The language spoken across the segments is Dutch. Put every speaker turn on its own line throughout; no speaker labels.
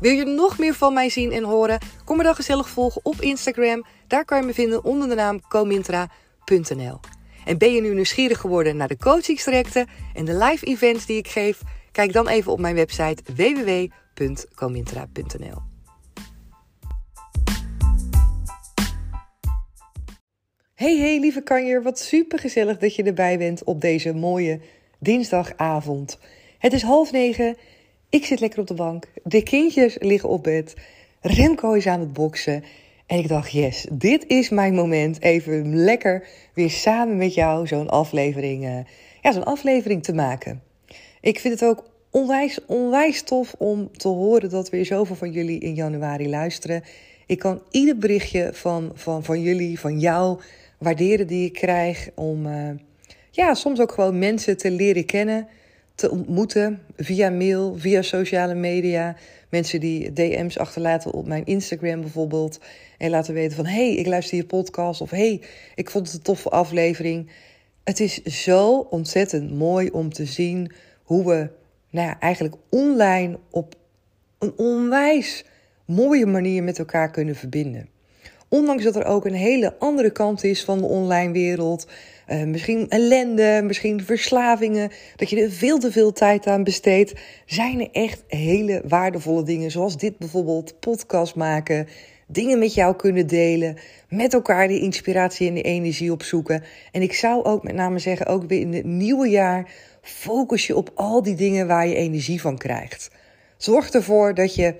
Wil je nog meer van mij zien en horen? Kom me dan gezellig volgen op Instagram. Daar kan je me vinden onder de naam comintra.nl. En ben je nu nieuwsgierig geworden naar de coachingstrajecten en de live events die ik geef? Kijk dan even op mijn website www.comintra.nl. Hey hey lieve kanjer, wat super gezellig dat je erbij bent op deze mooie dinsdagavond. Het is half negen, ik zit lekker op de bank, de kindjes liggen op bed, Remco is aan het boksen en ik dacht yes, dit is mijn moment even lekker weer samen met jou zo'n aflevering, uh, ja, zo'n aflevering te maken. Ik vind het ook onwijs, onwijs tof om te horen dat weer zoveel van jullie in januari luisteren. Ik kan ieder berichtje van, van, van jullie, van jou waarderen die ik krijg. Om uh, ja, soms ook gewoon mensen te leren kennen, te ontmoeten via mail, via sociale media. Mensen die DM's achterlaten op mijn Instagram bijvoorbeeld. En laten weten van, hey, ik luister je podcast. Of hey, ik vond het een toffe aflevering. Het is zo ontzettend mooi om te zien hoe we nou ja, eigenlijk online op een onwijs mooie manier met elkaar kunnen verbinden. Ondanks dat er ook een hele andere kant is van de online wereld. Uh, misschien ellende, misschien verslavingen. Dat je er veel te veel tijd aan besteedt. Zijn er echt hele waardevolle dingen. Zoals dit bijvoorbeeld. Podcast maken. Dingen met jou kunnen delen. Met elkaar die inspiratie en de energie opzoeken. En ik zou ook met name zeggen, ook weer in het nieuwe jaar. Focus je op al die dingen waar je energie van krijgt. Zorg ervoor dat je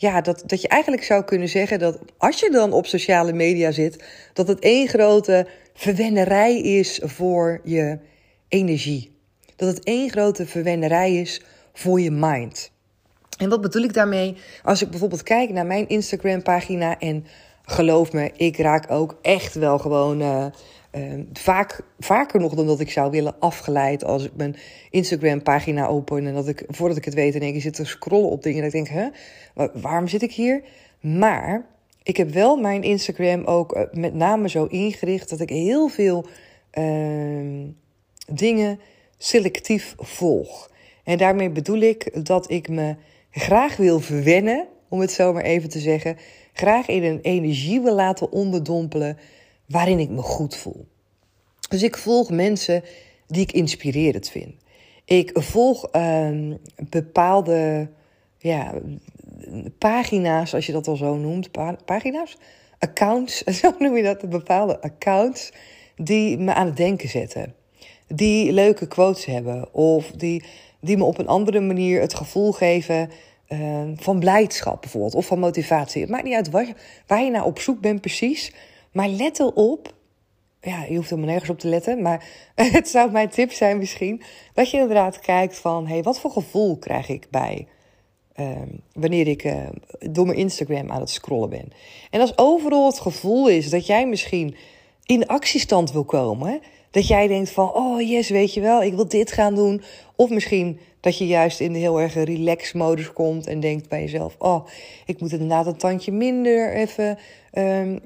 ja, dat, dat je eigenlijk zou kunnen zeggen dat als je dan op sociale media zit, dat het één grote verwennerij is voor je energie. Dat het één grote verwennerij is voor je mind. En wat bedoel ik daarmee? Als ik bijvoorbeeld kijk naar mijn Instagram-pagina en geloof me, ik raak ook echt wel gewoon uh, uh, vaak, vaker nog dan dat ik zou willen afgeleid als ik mijn Instagram-pagina open en dat ik voordat ik het weet in één keer zit te scrollen op dingen en ik denk, hè, waarom zit ik hier? Maar ik heb wel mijn Instagram ook uh, met name zo ingericht dat ik heel veel ehm, dingen selectief volg. En daarmee bedoel ik dat ik me graag wil verwennen, om het zo maar even te zeggen, graag in een energie wil laten onderdompelen waarin ik me goed voel. Dus ik volg mensen die ik inspirerend vind. Ik volg uh, bepaalde ja, pagina's, als je dat al zo noemt. pagina's? Accounts, zo noem je dat. Bepaalde accounts die me aan het denken zetten. Die leuke quotes hebben. Of die, die me op een andere manier het gevoel geven uh, van blijdschap bijvoorbeeld. Of van motivatie. Het maakt niet uit waar, waar je nou op zoek bent precies. Maar let erop, ja, je hoeft helemaal nergens op te letten, maar het zou mijn tip zijn misschien, dat je inderdaad kijkt van, hé, hey, wat voor gevoel krijg ik bij uh, wanneer ik uh, door mijn Instagram aan het scrollen ben. En als overal het gevoel is dat jij misschien in actiestand wil komen, dat jij denkt van, oh yes, weet je wel, ik wil dit gaan doen. Of misschien dat je juist in de heel erg relax-modus komt en denkt bij jezelf, oh, ik moet inderdaad een tandje minder even um,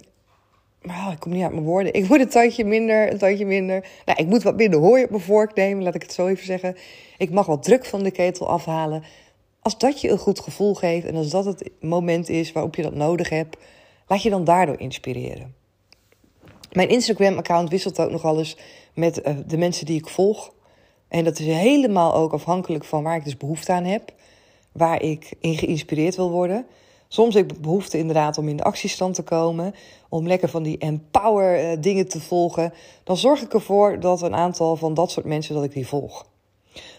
Ik kom niet uit mijn woorden. Ik moet een tandje minder, een tandje minder. Nou, ik moet wat minder hooi op mijn vork nemen, laat ik het zo even zeggen. Ik mag wat druk van de ketel afhalen. Als dat je een goed gevoel geeft en als dat het moment is waarop je dat nodig hebt, laat je dan daardoor inspireren. Mijn Instagram-account wisselt ook nog eens met uh, de mensen die ik volg. En dat is helemaal ook afhankelijk van waar ik dus behoefte aan heb. Waar ik in geïnspireerd wil worden. Soms heb ik behoefte inderdaad om in de actiestand te komen, om lekker van die empower eh, dingen te volgen. Dan zorg ik ervoor dat een aantal van dat soort mensen dat ik die volg.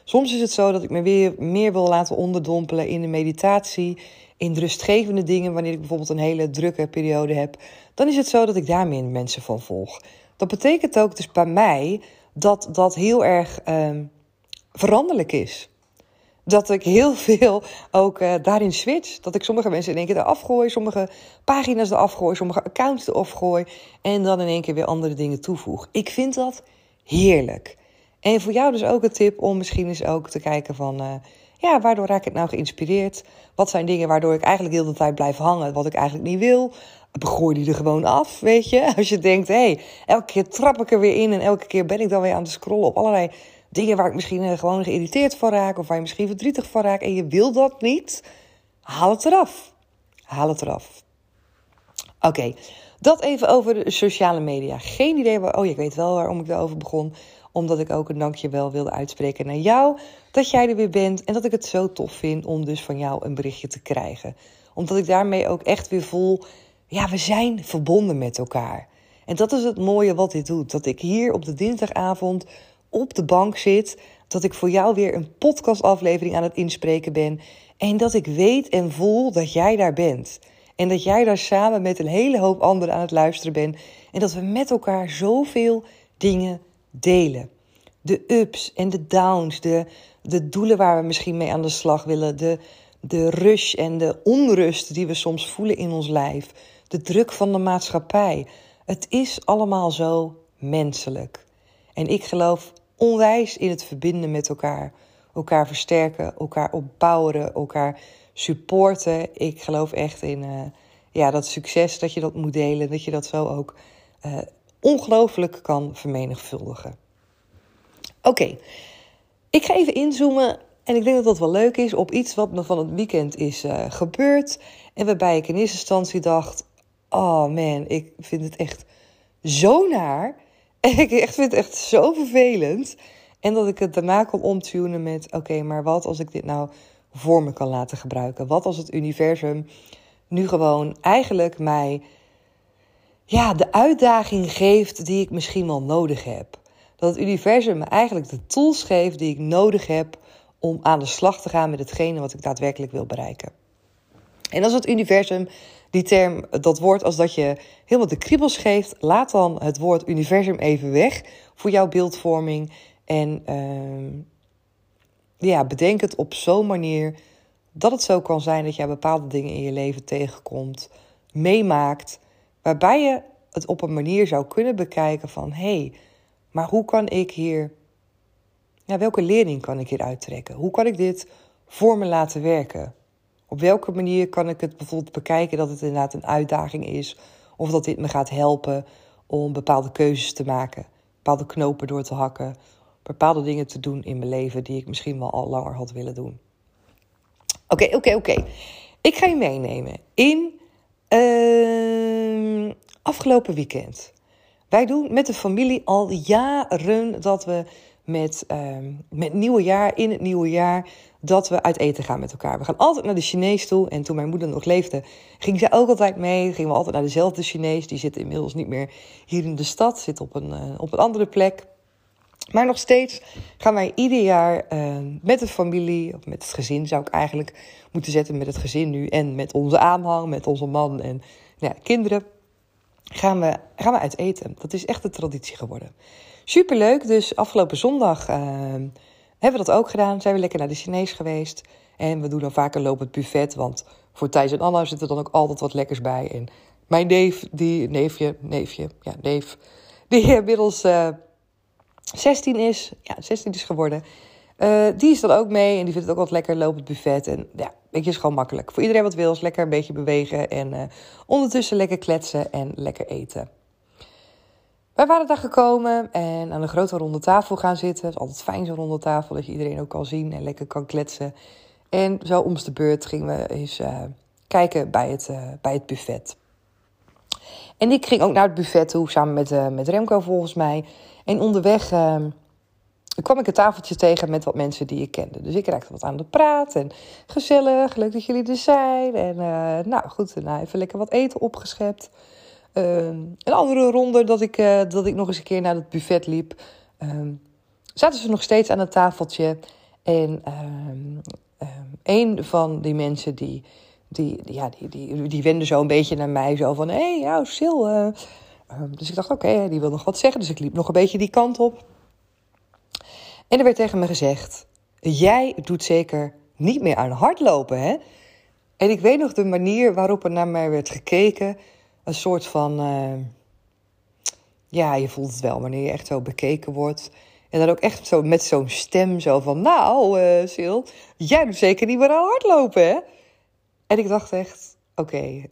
Soms is het zo dat ik me weer meer wil laten onderdompelen in de meditatie, in de rustgevende dingen, wanneer ik bijvoorbeeld een hele drukke periode heb. Dan is het zo dat ik daar meer mensen van volg. Dat betekent ook dus bij mij dat dat heel erg uh, veranderlijk is dat ik heel veel ook uh, daarin switch. Dat ik sommige mensen in één keer eraf gooi, sommige pagina's eraf gooi, sommige accounts eraf gooi. En dan in één keer weer andere dingen toevoeg. Ik vind dat heerlijk. En voor jou dus ook een tip om misschien eens ook te kijken van... Uh, ja, waardoor raak ik nou geïnspireerd? Wat zijn dingen waardoor ik eigenlijk heel de tijd blijf hangen, wat ik eigenlijk niet wil? Begooi die er gewoon af, weet je? Als je denkt, hé, hey, elke keer trap ik er weer in en elke keer ben ik dan weer aan het scrollen op allerlei dingen waar ik misschien eh, gewoon geïrriteerd van raak of waar je misschien verdrietig van raakt en je wil dat niet, haal het eraf. Haal het eraf. Oké, dat even over de sociale media. Geen idee waar. Oh, ik weet wel waarom ik erover begon. Omdat ik ook een dankjewel wilde uitspreken naar jou. Dat jij er weer bent. En dat ik het zo tof vind om dus van jou een berichtje te krijgen. Omdat ik daarmee ook echt weer voel. Ja, we zijn verbonden met elkaar. En dat is het mooie wat dit doet. Dat ik hier op de dinsdagavond op de bank zit. Dat ik voor jou weer een podcastaflevering aan het inspreken ben. En dat ik weet en voel dat jij daar bent. En dat jij daar samen met een hele hoop anderen aan het luisteren bent. En dat we met elkaar zoveel dingen delen. De ups en de downs, de, de doelen waar we misschien mee aan de slag willen. De, de rush en de onrust die we soms voelen in ons lijf. De druk van de maatschappij. Het is allemaal zo menselijk. En ik geloof onwijs in het verbinden met elkaar. Elkaar versterken, elkaar opbouwen, elkaar supporten. Ik geloof echt in uh, ja, dat succes, dat je dat moet delen. Dat je dat zo ook uh, ongelooflijk kan vermenigvuldigen. Oké, ik ga even inzoomen. En ik denk dat dat wel leuk is op iets wat me van het weekend is uh, gebeurd. En waarbij ik in eerste instantie dacht: Oh man, ik vind het echt zo naar ik echt vind het echt zo vervelend. En dat ik het daarna kon omtunen met: oké, maar wat als ik dit nou voor me kan laten gebruiken? Wat als het universum nu gewoon eigenlijk mij ja, de uitdaging geeft die ik misschien wel nodig heb? Dat het universum me eigenlijk de tools geeft die ik nodig heb om aan de slag te gaan met hetgene wat ik daadwerkelijk wil bereiken. En als het universum die term, dat woord als dat je helemaal de kriebels geeft, laat dan het woord universum even weg voor jouw beeldvorming. En uh, ja, bedenk het op zo'n manier dat het zo kan zijn dat jij bepaalde dingen in je leven tegenkomt, meemaakt, waarbij je het op een manier zou kunnen bekijken van hé, hey, maar hoe kan ik hier, ja, welke leerling kan ik hier uittrekken? Hoe kan ik dit voor me laten werken? Op welke manier kan ik het bijvoorbeeld bekijken dat het inderdaad een uitdaging is? Of dat dit me gaat helpen om bepaalde keuzes te maken, bepaalde knopen door te hakken, bepaalde dingen te doen in mijn leven die ik misschien wel al langer had willen doen. Oké, oké, oké. Ik ga je meenemen in uh, afgelopen weekend. Wij doen met de familie al jaren dat we met, uh, met nieuwe jaar, in het nieuwe jaar, dat we uit eten gaan met elkaar. We gaan altijd naar de Chinees toe. En toen mijn moeder nog leefde, ging zij ook altijd mee. Gingen we altijd naar dezelfde Chinees. Die zit inmiddels niet meer hier in de stad, zit op een, uh, op een andere plek. Maar nog steeds gaan wij ieder jaar uh, met de familie, of met het gezin zou ik eigenlijk moeten zetten, met het gezin nu. En met onze aanhang, met onze man en nou ja, kinderen. Gaan we, gaan we uit eten. Dat is echt een traditie geworden. Superleuk. Dus afgelopen zondag uh, hebben we dat ook gedaan. Zijn we lekker naar de Chinees geweest. En we doen dan vaak een lopend buffet. Want voor Thijs en Anna zit er dan ook altijd wat lekkers bij. En mijn neef, die neefje, neefje, ja, neef, die inmiddels uh, 16 is, ja, 16 is geworden. Uh, die is dan ook mee en die vindt het ook wat lekker lopend buffet. En ja, weet je, is gewoon makkelijk. Voor iedereen wat wil, is lekker een beetje bewegen en ondertussen lekker kletsen en lekker eten. Wij waren daar gekomen en aan een grote ronde tafel gaan zitten. Het is altijd fijn zo'n ronde tafel, dat je iedereen ook kan zien en lekker kan kletsen. En zo om de beurt gingen we eens uh, kijken bij het, uh, bij het buffet. En ik ging ook naar het buffet toe, samen met, uh, met Remco volgens mij. En onderweg kwam ik een tafeltje tegen met wat mensen die ik kende. Dus ik raakte wat aan de praat en gezellig, leuk dat jullie er zijn. En nou goed, nou, even lekker wat eten opgeschept. Uh, een andere ronde dat ik, uh, dat ik nog eens een keer naar het buffet liep. Um, zaten ze nog steeds aan het tafeltje. En um, een van die mensen die, die, ja, die, die, die wende zo een beetje naar mij. Zo van, hé, hey, jou, Sil. dus ik dacht, oké, die wil nog wat zeggen. Dus ik liep nog een beetje die kant op. En er werd tegen me gezegd: Jij doet zeker niet meer aan hardlopen, hè? En ik weet nog de manier waarop er naar mij werd gekeken. Een soort van. Uh, ja, je voelt het wel wanneer je echt zo bekeken wordt. En dan ook echt zo met zo'n stem zo van... Nou, uh, Sil, jij doet zeker niet meer aan hardlopen, hè? En ik dacht echt, oké,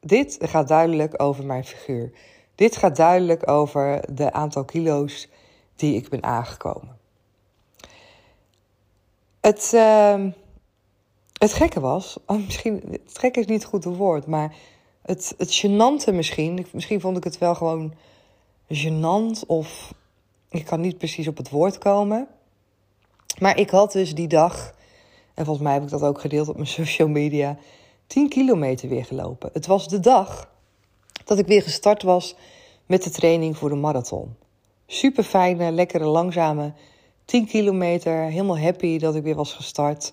dit gaat duidelijk over mijn figuur. Dit gaat duidelijk over de aantal kilo's die ik ben aangekomen. Het, uh, het gekke was, oh, misschien, het gekke is niet het goede woord, maar het, het gênante misschien, misschien vond ik het wel gewoon gênant of ik kan niet precies op het woord komen. Maar ik had dus die dag, en volgens mij heb ik dat ook gedeeld op mijn social media, 10 kilometer weer gelopen. Het was de dag dat ik weer gestart was met de training voor de marathon. Super fijne, lekkere, langzame 10 kilometer, helemaal happy dat ik weer was gestart.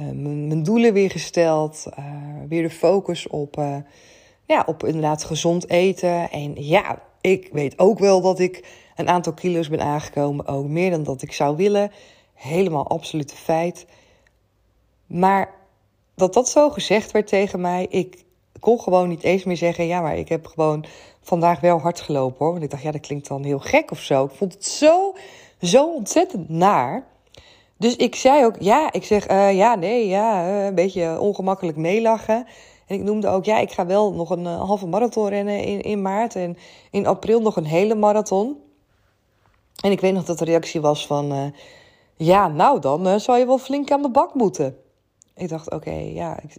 Uh, mijn, doelen weer gesteld. Uh, weer de focus op, uh, ja, op inderdaad gezond eten. En ja, ik weet ook wel dat ik een aantal kilo's ben aangekomen. Ook meer dan dat ik zou willen. Helemaal absolute feit. Maar dat dat zo gezegd werd tegen mij, ik kon gewoon niet eens meer zeggen: ja, maar ik heb gewoon vandaag wel hard gelopen hoor. Want ik dacht, ja, dat klinkt dan heel gek of zo. Ik vond het zo zo ontzettend naar. Dus ik zei ook, ja, ik zeg, uh, ja, nee, ja, uh, een beetje ongemakkelijk meelachen. En ik noemde ook, ja, ik ga wel nog een uh, halve marathon rennen in, in maart. En in april nog een hele marathon. En ik weet nog dat de reactie was van, ja, nou dan zou je wel flink aan de bak moeten. Ik dacht, oké, ja. Ik,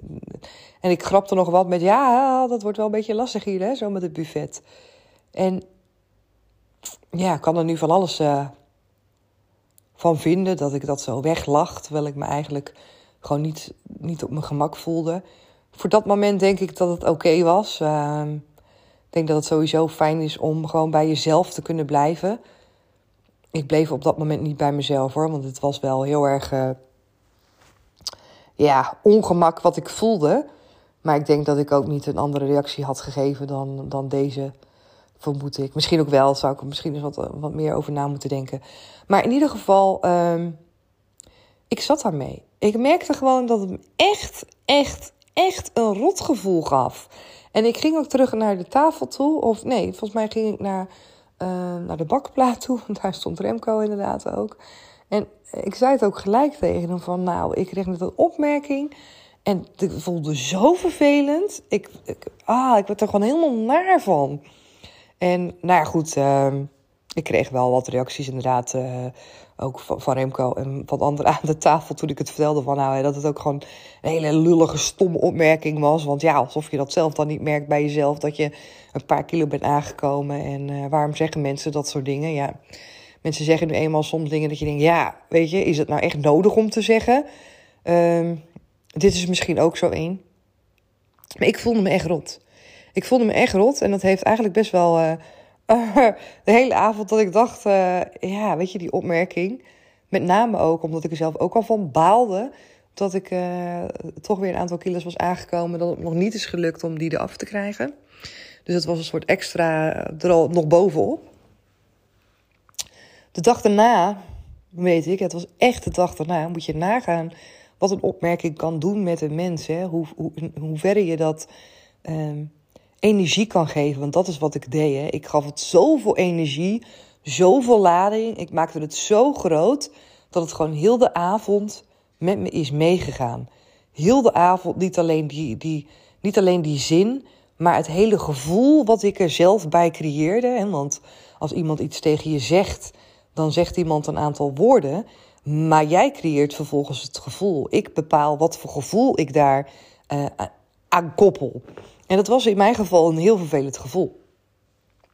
en ik grapte nog wat met, ja, dat wordt wel een beetje lastig hier, hè, zo met het buffet. En ja, kan er nu van alles van vinden dat ik dat zo weglacht, terwijl ik me eigenlijk gewoon niet, niet op mijn gemak voelde. Voor dat moment denk ik dat het oké was. Uh, ik denk dat het sowieso fijn is om gewoon bij jezelf te kunnen blijven. Ik bleef op dat moment niet bij mezelf hoor, want het was wel heel erg uh, ja, ongemak wat ik voelde. Maar ik denk dat ik ook niet een andere reactie had gegeven dan, dan deze vermoed ik. Misschien ook wel, zou ik er misschien eens wat, eh, wat meer over na moeten denken. Maar in ieder geval, um, ik zat daarmee. Ik merkte gewoon dat het me echt, echt, echt een rotgevoel gaf. En ik ging ook terug naar de tafel toe. Of nee, volgens mij ging ik naar, uh, naar de bakplaat toe. Want daar stond Remco inderdaad ook. En ik zei het ook gelijk tegen hem van... Nou, ik kreeg net een opmerking... En het voelde zo vervelend. Ik, ah, ik werd er gewoon helemaal naar van. En nou ja, goed, uh, ik kreeg wel wat reacties inderdaad. Uh, ook van, Remco en van anderen aan de tafel toen ik het vertelde. Van nou, dat het ook gewoon een hele lullige, stomme opmerking was. Want ja, alsof je dat zelf dan niet merkt bij jezelf. Dat je een paar kilo bent aangekomen. En uh, waarom zeggen mensen dat soort dingen? Ja, mensen zeggen nu eenmaal soms dingen dat je denkt... Ja, weet je, is het nou echt nodig om te zeggen? Uh, dit is misschien ook zo één. Maar ik voelde me echt rot. Ik voelde me echt rot en dat heeft eigenlijk best wel uh, de hele avond dat ik dacht, uh, ja, weet je, die opmerking. Met name ook omdat ik er zelf ook al van baalde dat ik uh, toch weer een aantal kilo's was aangekomen. Dat het nog niet is gelukt om die eraf te krijgen. Dus het was een soort extra er al nog bovenop. De dag daarna, weet ik, het was echt de dag daarna, moet je nagaan wat een opmerking kan doen met een mens. Hè? Hoe, hoe, hoe ver je dat um, energie kan geven. Want dat is wat ik deed. Hè. Ik gaf het zoveel energie, zoveel lading. Ik maakte het zo groot dat het gewoon heel de avond met me is meegegaan. Heel de avond niet alleen die, die, niet alleen die zin, maar het hele gevoel wat ik er zelf bij creëerde. Hè. Want als iemand iets tegen je zegt, dan zegt iemand een aantal woorden. Maar jij creëert vervolgens het gevoel. Ik bepaal wat voor gevoel ik daar uh, aan koppel. En dat was in mijn geval een heel vervelend gevoel.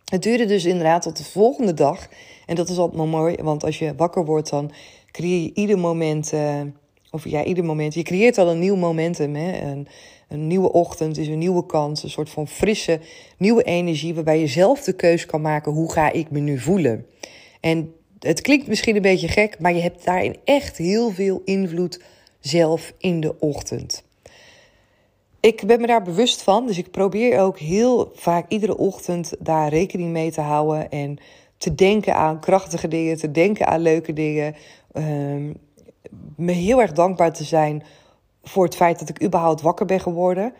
Het duurde dus inderdaad tot de volgende dag. En dat is altijd mooi, want als je wakker wordt, dan creëer je ieder moment. Uh, of ja, ieder moment. Je creëert al een nieuw momentum. Hè? Een, een nieuwe ochtend is een nieuwe kans. Een soort van frisse, nieuwe energie. Waarbij je zelf de keus kan maken: hoe ga ik me nu voelen? En het klinkt misschien een beetje gek, maar je hebt daarin echt heel veel invloed zelf in de ochtend. Ik ben me daar bewust van, dus ik probeer ook heel vaak iedere ochtend daar rekening mee te houden en te denken aan krachtige dingen, te denken aan leuke dingen. Um, me heel erg dankbaar te zijn voor het feit dat ik überhaupt wakker ben geworden.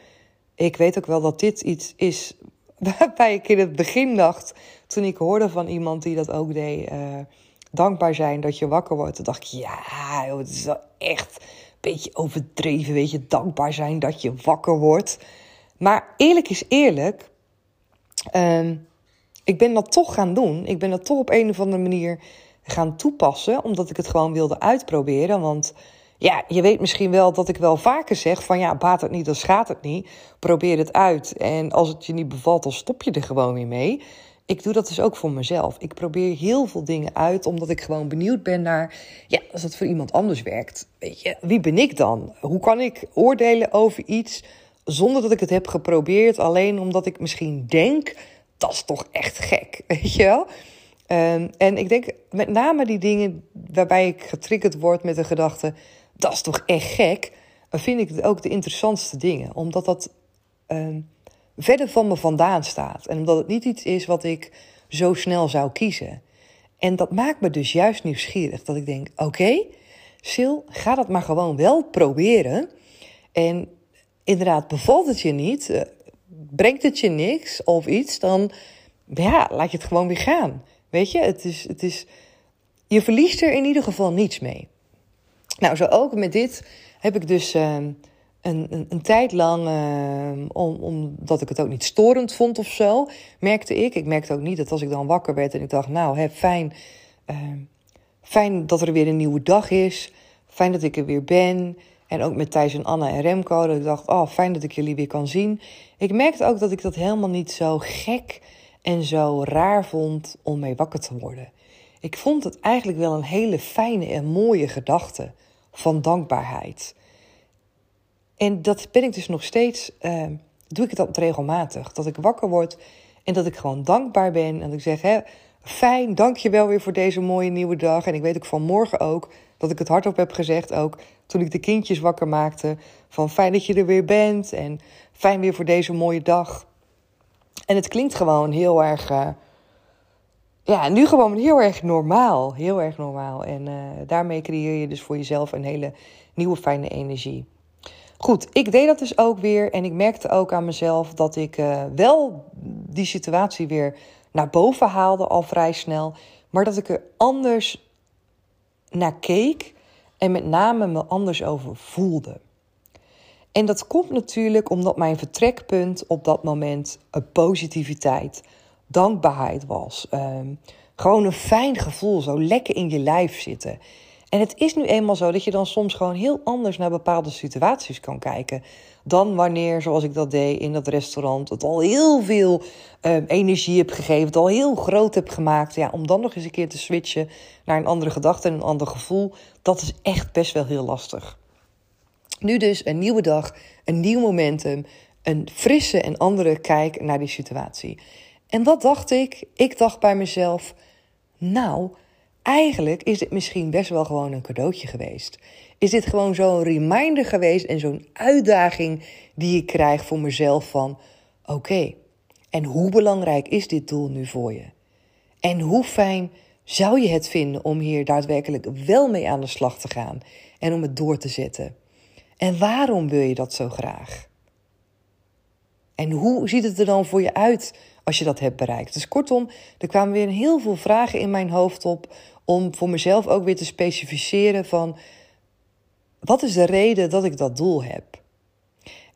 Ik weet ook wel dat dit iets is waarbij ik in het begin dacht, toen ik hoorde van iemand die dat ook deed, uh, dankbaar zijn dat je wakker wordt. Toen dacht ik, ja, het is wel echt beetje overdreven, weet je, dankbaar zijn dat je wakker wordt. Maar eerlijk is eerlijk, uh, ik ben dat toch gaan doen. Ik ben dat toch op een of andere manier gaan toepassen, omdat ik het gewoon wilde uitproberen. Want ja, je weet misschien wel dat ik wel vaker zeg van ja, baat het niet, dan schaadt het niet. Probeer het uit. En als het je niet bevalt, dan stop je er gewoon weer mee. Ik doe dat dus ook voor mezelf. Ik probeer heel veel dingen uit, omdat ik gewoon benieuwd ben naar, ja, als het voor iemand anders werkt. Weet je, wie ben ik dan? Hoe kan ik oordelen over iets zonder dat ik het heb geprobeerd, alleen omdat ik misschien denk, dat is toch echt gek, weet je wel? Um, en ik denk met name die dingen waarbij ik getriggerd word met de gedachte, dat is toch echt gek, vind ik het ook de interessantste dingen. Omdat dat um, verder van me vandaan staat. En omdat het niet iets is wat ik zo snel zou kiezen. En dat maakt me dus juist nieuwsgierig. Dat ik denk, oké, Sil, ga dat maar gewoon wel proberen. En inderdaad, bevalt het je niet, uh, brengt het je niks of iets, dan ja, laat je het gewoon weer gaan. Weet je, het is, het is, je verliest er in ieder geval niets mee. Nou, zo ook met dit heb ik dus uh, een, een, een, tijd lang, om, omdat ik het ook niet storend vond of zo, merkte ik. Ik merkte ook niet dat als ik dan wakker werd en ik dacht, nou, hè, fijn, uh, fijn dat er weer een nieuwe dag is. Fijn dat ik er weer ben. En ook met Thijs en Anna en Remco. Dat ik dacht, oh, fijn dat ik jullie weer kan zien. Ik merkte ook dat ik dat helemaal niet zo gek en zo raar vond om mee wakker te worden. Ik vond het eigenlijk wel een hele fijne en mooie gedachte van dankbaarheid. En dat ben ik dus nog steeds, uh, doe ik het regelmatig. Dat ik wakker word en dat ik gewoon dankbaar ben. En dat ik zeg, hè, fijn, dank je wel weer voor deze mooie nieuwe dag. En ik weet ook vanmorgen ook dat ik het hardop heb gezegd, ook toen ik de kindjes wakker maakte. Van fijn dat je er weer bent en fijn weer voor deze mooie dag. En het klinkt gewoon heel erg. Uh, ja, nu gewoon heel erg normaal. Heel erg normaal. En uh, daarmee creëer je dus voor jezelf een hele nieuwe fijne energie. Goed, ik deed dat dus ook weer. En ik merkte ook aan mezelf dat ik uh, wel die situatie weer naar boven haalde al vrij snel. Maar dat ik er anders naar keek. En met name me anders over voelde. En dat komt natuurlijk omdat mijn vertrekpunt op dat moment positiviteit, dankbaarheid was. Um, gewoon een fijn gevoel, zo lekker in je lijf zitten. En het is nu eenmaal zo dat je dan soms gewoon heel anders naar bepaalde situaties kan kijken. Dan wanneer, zoals ik dat deed in dat restaurant, het al heel veel um, energie heb gegeven, het al heel groot heb gemaakt. Ja, om dan nog eens een keer te switchen naar een andere gedachte en een ander gevoel, dat is echt best wel heel lastig. Nu dus een nieuwe dag, een nieuw momentum, een frisse en andere kijk naar die situatie. En wat dacht ik? Ik dacht bij mezelf, nou, eigenlijk is dit misschien best wel gewoon een cadeautje geweest. Is dit gewoon zo'n reminder geweest en zo'n uitdaging die ik krijg voor mezelf van, oké, en hoe belangrijk is dit doel nu voor je? En hoe fijn zou je het vinden om hier daadwerkelijk wel mee aan de slag te gaan en om het door te zetten? En waarom wil je dat zo graag? En hoe ziet het er dan voor je uit als je dat hebt bereikt? Dus kortom, er kwamen weer heel veel vragen in mijn hoofd op om voor mezelf ook weer te specificeren van wat is de reden dat ik dat doel heb?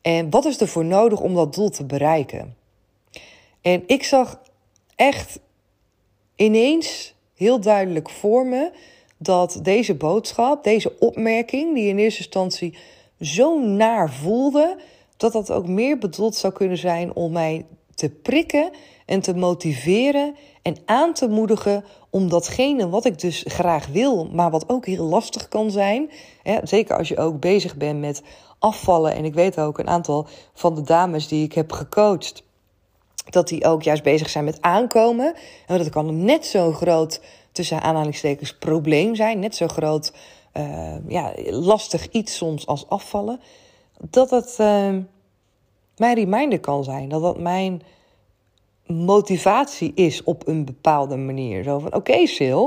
En wat is er voor nodig om dat doel te bereiken? En ik zag echt ineens heel duidelijk voor me dat deze boodschap, deze opmerking, die in eerste instantie zo naar voelde, dat dat ook meer bedoeld zou kunnen zijn om mij te prikken en te motiveren en aan te moedigen om datgene wat ik dus graag wil, maar wat ook heel lastig kan zijn. Hè, zeker als je ook bezig bent met afvallen. En ik weet ook een aantal van de dames die ik heb gecoacht, dat die ook juist bezig zijn met aankomen. En dat kan net zo'n groot, tussen aanhalingstekens, probleem zijn. Net zo groot, uh, ja, lastig iets soms als afvallen. Dat uh, mijn reminder kan zijn. Dat dat mijn motivatie is op een bepaalde manier. Zo van, oké Sil,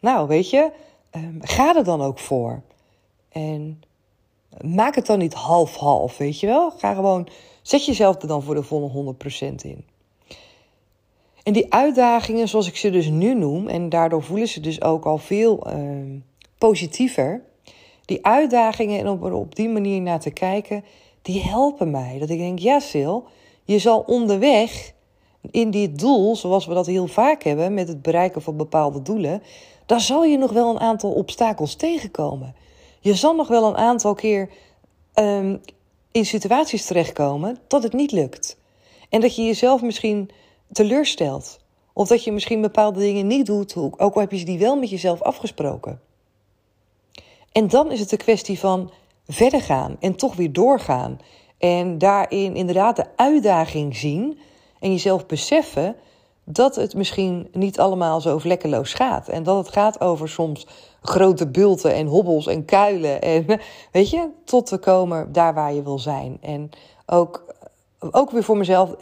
nou weet je, um, ga er dan ook voor. En maak het dan niet half-half, weet je wel. Ga gewoon, zet jezelf er dan voor de volle 100% in. En die uitdagingen, zoals ik ze dus nu noem, en daardoor voelen ze dus ook al veel uh, positiever. Die uitdagingen en om er op die manier naar te kijken, die helpen mij. Dat ik denk, ja Sil, je zal onderweg in dit doel, zoals we dat heel vaak hebben met het bereiken van bepaalde doelen, daar zal je nog wel een aantal obstakels tegenkomen. Je zal nog wel een aantal keer um, in situaties terechtkomen dat het niet lukt. En dat je jezelf misschien teleurstelt. Of dat je misschien bepaalde dingen niet doet, ook al heb je die wel met jezelf afgesproken. En dan is het een kwestie van verder gaan en toch weer doorgaan. En daarin inderdaad de uitdaging zien en jezelf beseffen dat het misschien niet allemaal zo vlekkeloos gaat. En dat het gaat over soms grote bulten en hobbels en kuilen. En weet je, tot te komen daar waar je wil zijn. En ook, ook weer voor mezelf,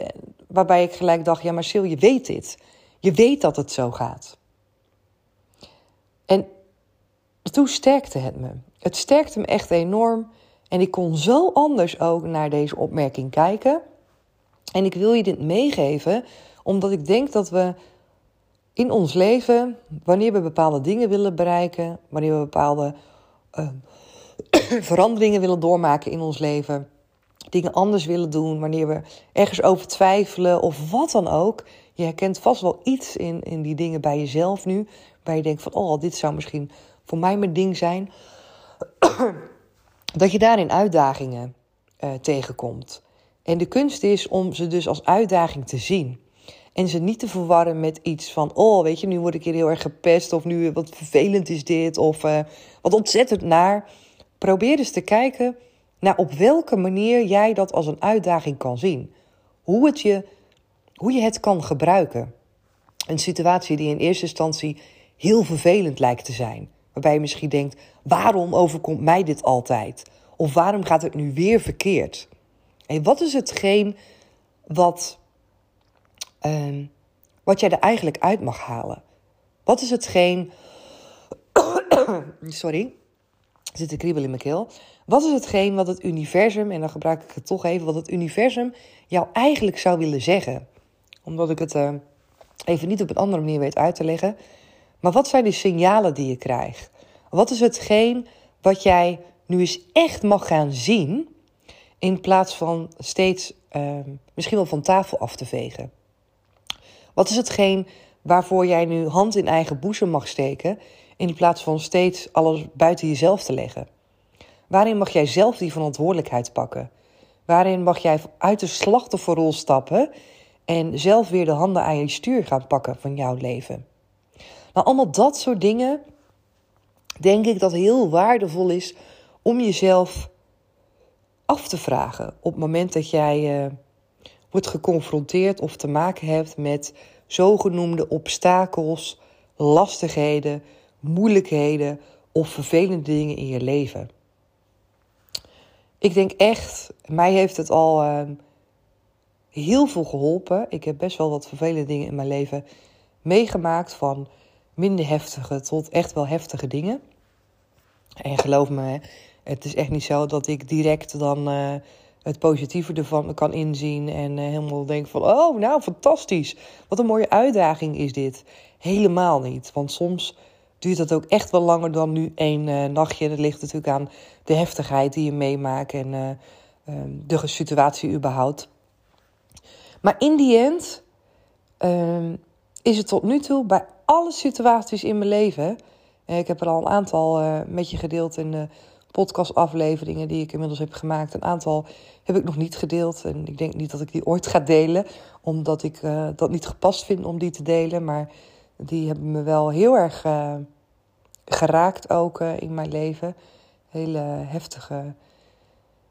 waarbij ik gelijk dacht: ja, maar Sil, je weet dit. Je weet dat het zo gaat. En toen sterkte het me. Het sterkte me echt enorm. En ik kon zo anders ook naar deze opmerking kijken. En ik wil je dit meegeven, omdat ik denk dat we in ons leven, wanneer we bepaalde dingen willen bereiken, wanneer we bepaalde uh, veranderingen willen doormaken in ons leven, dingen anders willen doen, wanneer we ergens over twijfelen of wat dan ook. Je herkent vast wel iets in, in die dingen bij jezelf nu, waar je denkt van, oh, dit zou misschien voor mij mijn ding zijn. dat je daarin uitdagingen uh, tegenkomt. En de kunst is om ze dus als uitdaging te zien. En ze niet te verwarren met iets van, oh, weet je, nu word ik hier heel erg gepest. Of nu, wat vervelend is dit. Of uh, wat ontzettend naar. Probeer eens te kijken naar op welke manier jij dat als een uitdaging kan zien. Hoe, het je, hoe je het kan gebruiken. Een situatie die in eerste instantie heel vervelend lijkt te zijn. Waarbij je misschien denkt, waarom overkomt mij dit altijd? Of waarom gaat het nu weer verkeerd? En wat is hetgeen wat, uh, wat jij er eigenlijk uit mag halen? Wat is hetgeen. Sorry, zit een kriebel in mijn keel. Wat is hetgeen wat het universum, en dan gebruik ik het toch even, wat het universum jou eigenlijk zou willen zeggen? Omdat ik het uh, even niet op een andere manier weet uit te leggen. Maar wat zijn de signalen die je krijgt? Wat is hetgeen wat jij nu eens echt mag gaan zien in plaats van steeds uh, misschien wel van tafel af te vegen? Wat is hetgeen waarvoor jij nu hand in eigen boezem mag steken, in plaats van steeds alles buiten jezelf te leggen? Waarin mag jij zelf die verantwoordelijkheid pakken? Waarin mag jij uit de slachtofferrol stappen en zelf weer de handen aan je stuur gaan pakken van jouw leven? Nou, allemaal dat soort dingen denk ik dat heel waardevol is om jezelf af te vragen op het moment dat jij uh, wordt geconfronteerd of te maken hebt met zogenoemde obstakels, lastigheden, moeilijkheden of vervelende dingen in je leven. Ik denk echt, mij heeft het al uh, heel veel geholpen. Ik heb best wel wat vervelende dingen in mijn leven meegemaakt, van minder heftige tot echt wel heftige dingen. En geloof me, het is echt niet zo dat ik direct dan uh, het positieve ervan kan inzien en uh, helemaal denk van, oh, nou, fantastisch. Wat een mooie uitdaging is dit. Helemaal niet, want soms duurt dat ook echt wel langer dan nu één uh, nachtje. Dat ligt natuurlijk aan de heftigheid die je meemaakt en ehm, de situatie überhaupt. Maar in die end ehm, is het tot nu toe bij alle situaties in mijn leven. Ik heb er al een aantal met je gedeeld in de podcastafleveringen die ik inmiddels heb gemaakt. Een aantal heb ik nog niet gedeeld. En ik denk niet dat ik die ooit ga delen, omdat ik uh, dat niet gepast vind om die te delen. Maar die hebben me wel heel erg geraakt ook in mijn leven. Hele heftige,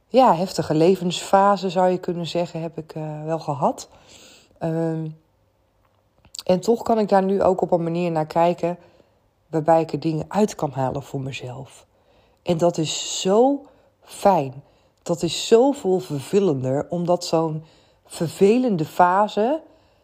ja, heftige levensfase zou je kunnen zeggen, heb ik wel gehad. Ehm, en toch kan ik daar nu ook op een manier naar kijken waarbij ik er dingen uit kan halen voor mezelf. En dat is zo fijn. Dat is zoveel vervullender, omdat zo'n vervelende fase,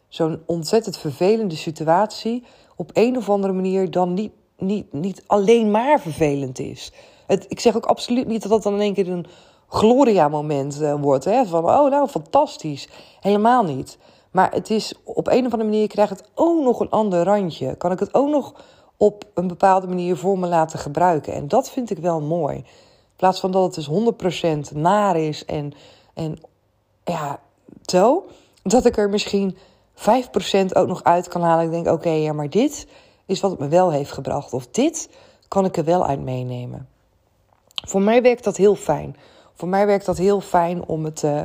zo'n ontzettend vervelende situatie, op een of andere manier dan niet, niet, niet alleen maar vervelend is. Het, ik zeg ook absoluut niet dat dat dan in één keer een gloria-moment uh, wordt. Hè? Van, oh nou, fantastisch. Helemaal niet. Maar het is op een of andere manier krijgt het ook nog een ander randje. Kan ik het ook nog op een bepaalde manier voor me laten gebruiken. En dat vind ik wel mooi. In plaats van dat het dus 100% naar is en, en ja, zo. Dat ik er misschien 5% ook nog uit kan halen. Ik denk, oké, ja, maar dit is wat het me wel heeft gebracht. Of dit kan ik er wel uit meenemen. Voor mij werkt dat heel fijn. Voor mij werkt dat heel fijn om het uh,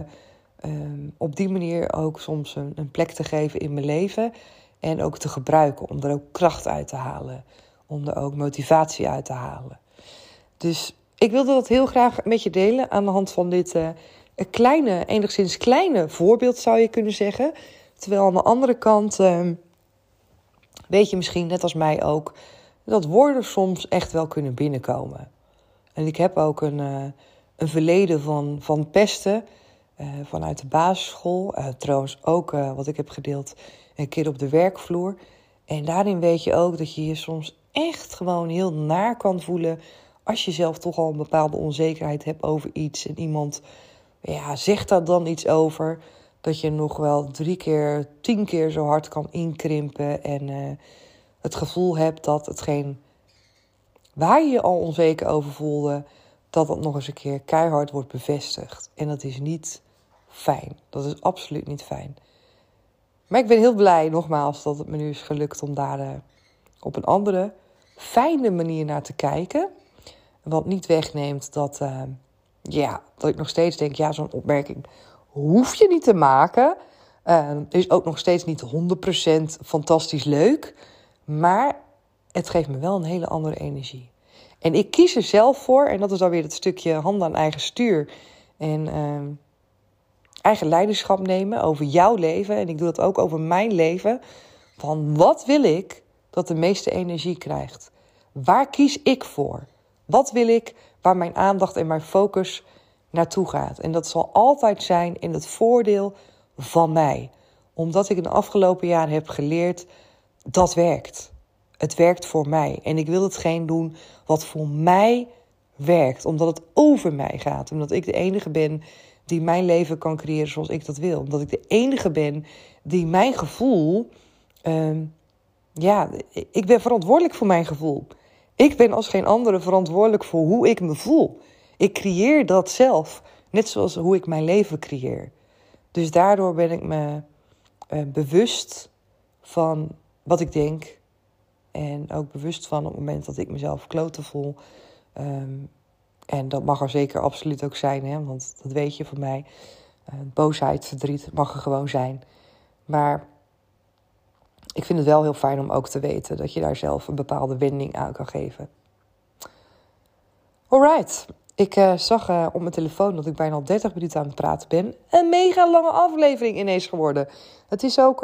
op die manier ook soms een, een plek te geven in mijn leven. En ook te gebruiken om er ook kracht uit te halen. Om er ook motivatie uit te halen. Dus ik wilde dat heel graag met je delen aan de hand van dit uh, kleine, enigszins kleine voorbeeld zou je kunnen zeggen. Terwijl aan de andere kant uh, weet je misschien net als mij ook dat woorden soms echt wel kunnen binnenkomen. En ik heb ook een, uh, een verleden van, van pesten vanuit de basisschool. trouwens ook wat ik heb gedeeld een keer op de werkvloer. En daarin weet je ook dat je je soms echt gewoon heel naar kan voelen. Als je zelf toch al een bepaalde onzekerheid hebt over iets. En iemand ja, zegt daar dan iets over. Dat je nog wel drie keer, tien keer zo hard kan inkrimpen. En het gevoel hebt dat hetgeen waar je je al onzeker over voelde. Dat dat nog eens een keer keihard wordt bevestigd. En dat is niet fijn. Dat is absoluut niet fijn. Maar ik ben heel blij, nogmaals, dat het me nu is gelukt om daar uh, op een andere, fijne manier naar te kijken. Wat niet wegneemt dat, uh, ja, dat ik nog steeds denk, ja, zo'n opmerking hoef je niet te maken. Uh, is ook nog steeds niet 100% fantastisch leuk. Maar het geeft me wel een hele andere energie. En ik kies er zelf voor, en dat is dan weer het stukje handen aan eigen stuur. En ehm, eigen leiderschap nemen over jouw leven. En ik doe dat ook over mijn leven. Van wat wil ik dat de meeste energie krijgt? Waar kies ik voor? Wat wil ik waar mijn aandacht en mijn focus naartoe gaat? En dat zal altijd zijn in het voordeel van mij. Omdat ik in de afgelopen jaren heb geleerd dat werkt. Het werkt voor mij. En ik wil hetgeen doen wat voor mij werkt. Omdat het over mij gaat. Omdat ik de enige ben die mijn leven kan creëren zoals ik dat wil. Omdat ik de enige ben die mijn gevoel. Uh, ja, ik ben verantwoordelijk voor mijn gevoel. Ik ben als geen andere verantwoordelijk voor hoe ik me voel. Ik creëer dat zelf, net zoals hoe ik mijn leven creëer. Dus daardoor ben ik me uh, bewust van wat ik denk. En ook bewust van op het moment dat ik mezelf kloten voel. Um, en dat mag er zeker absoluut ook zijn, hè? want dat weet je van mij. Uh, boosheid, verdriet mag er gewoon zijn. Maar ik vind het wel heel fijn om ook te weten dat je daar zelf een bepaalde wending aan kan geven. Alright, ik uh, zag uh, op mijn telefoon dat ik bijna al 30 minuten aan het praten ben. Een mega lange aflevering ineens geworden. Het is ook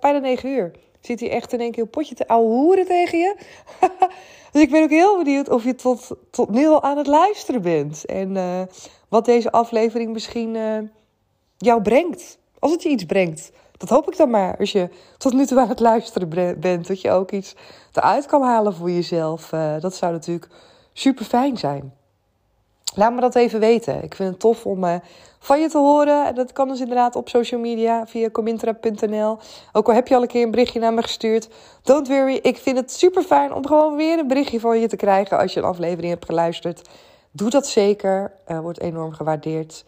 bijna 9 uur. Zit hier echt in één keer een potje te hoeren tegen je? dus ik ben ook heel benieuwd of je tot, tot nu al aan het luisteren bent. En uh, wat deze aflevering misschien uh, jou brengt. Als het je iets brengt. Dat hoop ik dan maar. Als je tot nu toe aan het luisteren bent. Dat je ook iets eruit kan halen voor jezelf. Uh, dat zou natuurlijk super fijn zijn. Laat me dat even weten. Ik vind het tof om uh, van je te horen. Dat kan dus inderdaad op social media via comintra.nl. Ook al heb je al een keer een berichtje naar me gestuurd. Don't worry, ik vind het super fijn om gewoon weer een berichtje van je te krijgen als je een aflevering hebt geluisterd. Doe dat zeker. Uh, wordt enorm gewaardeerd.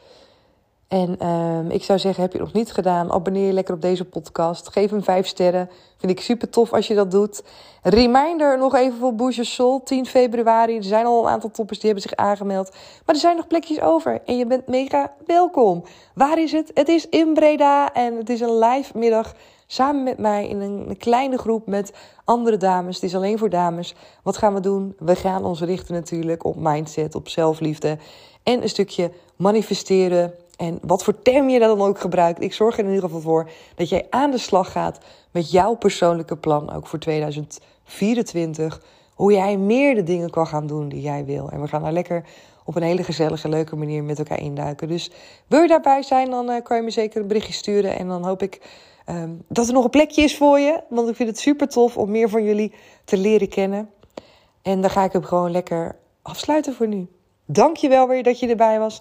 En ehm, ik zou zeggen, heb je het nog niet gedaan, abonneer je lekker op deze podcast. Geef hem 5 sterren. Vind ik super tof als je dat doet. Reminder nog even voor Bouge Soul, 10 februari. Er zijn al een aantal toppers die hebben zich aangemeld. Maar er zijn nog plekjes over en je bent mega welkom. Waar is het? Het is in Breda en het is een live middag samen met mij in een kleine groep met andere dames. Het is alleen voor dames. Wat gaan we doen? We gaan ons richten natuurlijk op mindset, op zelfliefde en een stukje manifesteren. En wat voor term je dan ook gebruikt. Ik zorg er in ieder geval voor dat jij aan de slag gaat met jouw persoonlijke plan, ook voor 2024. Hoe jij meer de dingen kan gaan doen die jij wil. En we gaan daar lekker op een hele gezellige, leuke manier met elkaar induiken. Dus wil je daarbij zijn, dan uh, kan je me zeker een berichtje sturen. En dan hoop ik Ehm, dat er nog een plekje is voor je. Want ik vind het super tof om meer van jullie te leren kennen. En dan ga ik hem gewoon lekker afsluiten voor nu. Dank je wel weer dat je erbij was.